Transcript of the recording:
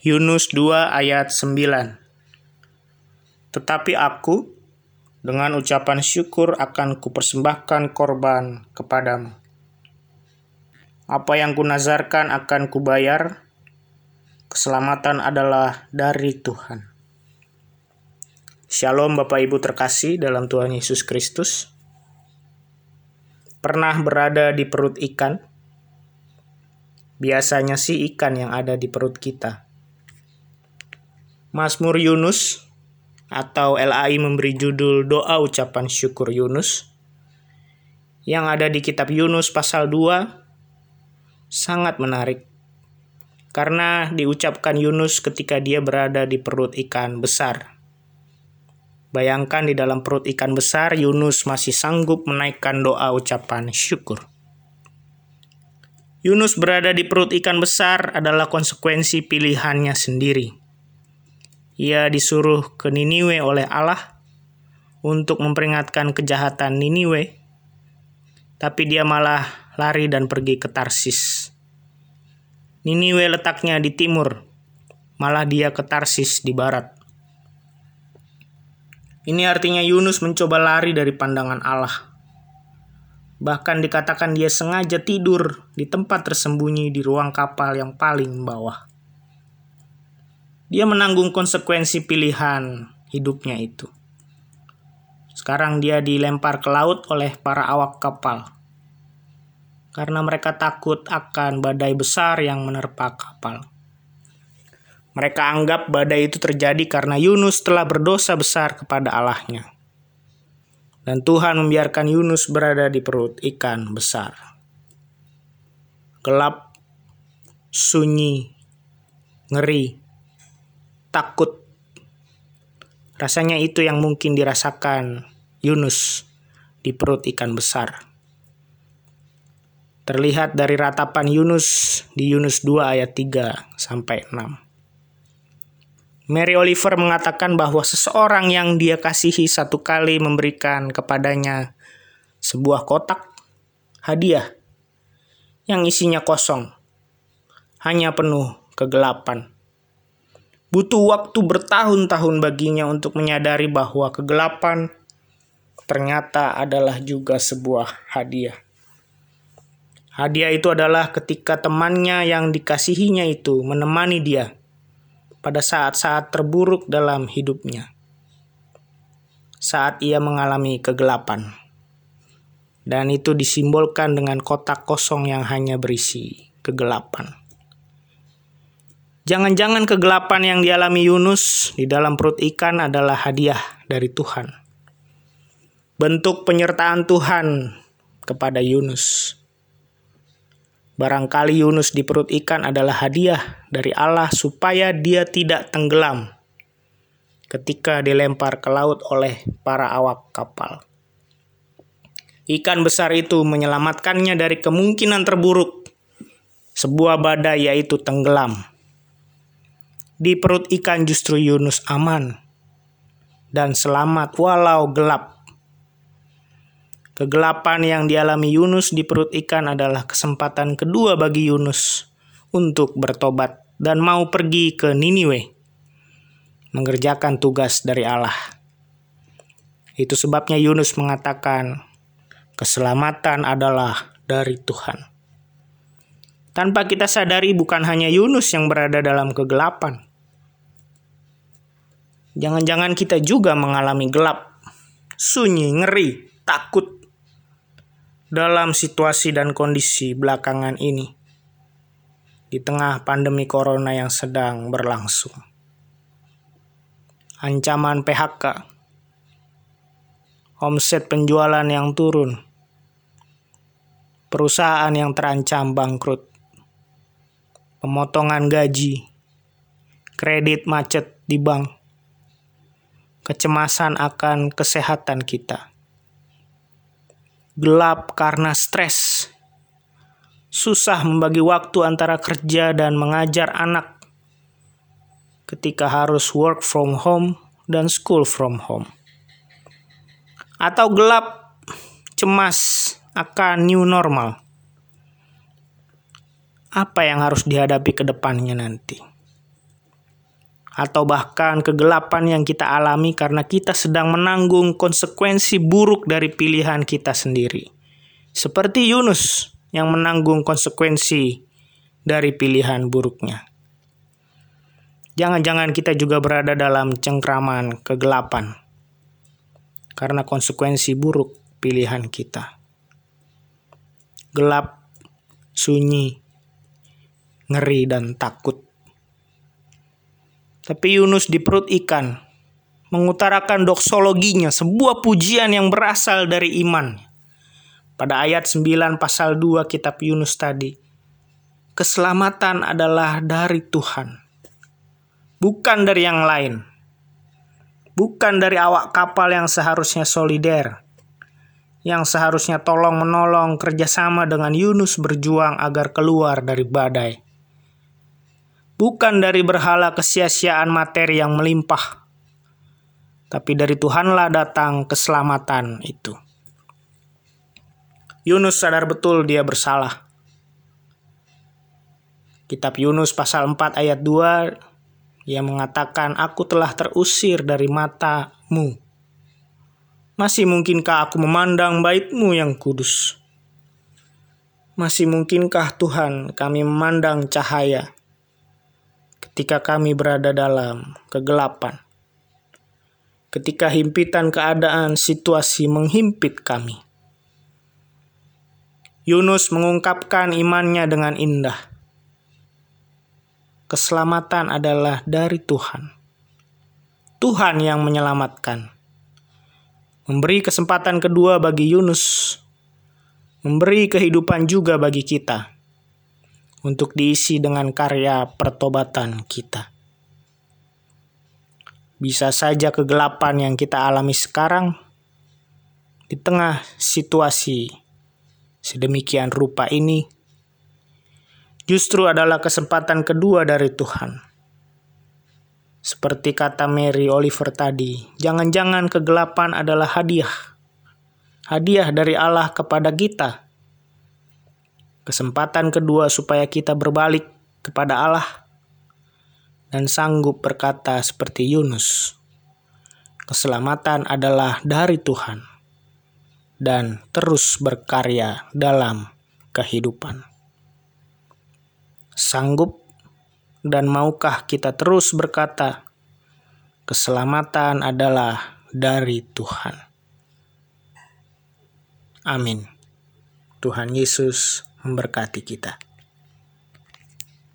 Yunus 2 ayat 9 Tetapi aku, dengan ucapan syukur akan kupersembahkan korban kepadamu. Apa yang kunazarkan akan kubayar, keselamatan adalah dari Tuhan. Shalom Bapak Ibu terkasih dalam Tuhan Yesus Kristus. Pernah berada di perut ikan? Biasanya sih ikan yang ada di perut kita Mazmur Yunus atau LAI memberi judul Doa Ucapan Syukur Yunus yang ada di kitab Yunus pasal 2 sangat menarik karena diucapkan Yunus ketika dia berada di perut ikan besar. Bayangkan di dalam perut ikan besar Yunus masih sanggup menaikkan doa ucapan syukur. Yunus berada di perut ikan besar adalah konsekuensi pilihannya sendiri ia disuruh ke Niniwe oleh Allah untuk memperingatkan kejahatan Niniwe, tapi dia malah lari dan pergi ke Tarsis. Niniwe letaknya di timur, malah dia ke Tarsis di barat. Ini artinya Yunus mencoba lari dari pandangan Allah. Bahkan dikatakan dia sengaja tidur di tempat tersembunyi di ruang kapal yang paling bawah. Dia menanggung konsekuensi pilihan hidupnya itu. Sekarang dia dilempar ke laut oleh para awak kapal. Karena mereka takut akan badai besar yang menerpa kapal. Mereka anggap badai itu terjadi karena Yunus telah berdosa besar kepada Allahnya. Dan Tuhan membiarkan Yunus berada di perut ikan besar. Gelap, sunyi, ngeri, takut. Rasanya itu yang mungkin dirasakan Yunus di perut ikan besar. Terlihat dari ratapan Yunus di Yunus 2 ayat 3 sampai 6. Mary Oliver mengatakan bahwa seseorang yang dia kasihi satu kali memberikan kepadanya sebuah kotak hadiah yang isinya kosong, hanya penuh kegelapan. Butuh waktu bertahun-tahun baginya untuk menyadari bahwa kegelapan ternyata adalah juga sebuah hadiah. Hadiah itu adalah ketika temannya yang dikasihinya itu menemani dia pada saat-saat terburuk dalam hidupnya. Saat ia mengalami kegelapan. Dan itu disimbolkan dengan kotak kosong yang hanya berisi kegelapan. Jangan-jangan kegelapan yang dialami Yunus di dalam perut ikan adalah hadiah dari Tuhan. Bentuk penyertaan Tuhan kepada Yunus. Barangkali Yunus di perut ikan adalah hadiah dari Allah supaya dia tidak tenggelam ketika dilempar ke laut oleh para awak kapal. Ikan besar itu menyelamatkannya dari kemungkinan terburuk, sebuah badai yaitu tenggelam di perut ikan justru Yunus aman dan selamat walau gelap. Kegelapan yang dialami Yunus di perut ikan adalah kesempatan kedua bagi Yunus untuk bertobat dan mau pergi ke Niniwe, mengerjakan tugas dari Allah. Itu sebabnya Yunus mengatakan, "Keselamatan adalah dari Tuhan." Tanpa kita sadari, bukan hanya Yunus yang berada dalam kegelapan, Jangan-jangan kita juga mengalami gelap, sunyi, ngeri, takut dalam situasi dan kondisi belakangan ini di tengah pandemi corona yang sedang berlangsung. Ancaman PHK, omset penjualan yang turun, perusahaan yang terancam bangkrut, pemotongan gaji, kredit macet di bank, kecemasan akan kesehatan kita. Gelap karena stres. Susah membagi waktu antara kerja dan mengajar anak ketika harus work from home dan school from home. Atau gelap cemas akan new normal. Apa yang harus dihadapi ke depannya nanti? Atau bahkan kegelapan yang kita alami karena kita sedang menanggung konsekuensi buruk dari pilihan kita sendiri. Seperti Yunus yang menanggung konsekuensi dari pilihan buruknya. Jangan-jangan kita juga berada dalam cengkraman kegelapan karena konsekuensi buruk pilihan kita. Gelap, sunyi, ngeri, dan takut. Tapi Yunus di perut ikan mengutarakan doksologinya, sebuah pujian yang berasal dari iman. Pada ayat 9 pasal 2 kitab Yunus tadi, keselamatan adalah dari Tuhan, bukan dari yang lain bukan dari awak kapal yang seharusnya solider, yang seharusnya tolong-menolong kerjasama dengan Yunus berjuang agar keluar dari badai. Bukan dari berhala kesia-siaan materi yang melimpah, tapi dari Tuhanlah datang keselamatan itu. Yunus sadar betul dia bersalah. Kitab Yunus pasal 4 ayat 2 ia mengatakan, aku telah terusir dari matamu. Masih mungkinkah aku memandang baitmu yang kudus? Masih mungkinkah Tuhan kami memandang cahaya ketika kami berada dalam kegelapan? Ketika himpitan keadaan situasi menghimpit kami. Yunus mengungkapkan imannya dengan indah keselamatan adalah dari Tuhan. Tuhan yang menyelamatkan. Memberi kesempatan kedua bagi Yunus, memberi kehidupan juga bagi kita untuk diisi dengan karya pertobatan kita. Bisa saja kegelapan yang kita alami sekarang di tengah situasi sedemikian rupa ini justru adalah kesempatan kedua dari Tuhan. Seperti kata Mary Oliver tadi, jangan-jangan kegelapan adalah hadiah. Hadiah dari Allah kepada kita. Kesempatan kedua supaya kita berbalik kepada Allah dan sanggup berkata seperti Yunus. Keselamatan adalah dari Tuhan dan terus berkarya dalam kehidupan sanggup dan maukah kita terus berkata, "Keselamatan adalah dari Tuhan." Amin. Tuhan Yesus memberkati kita.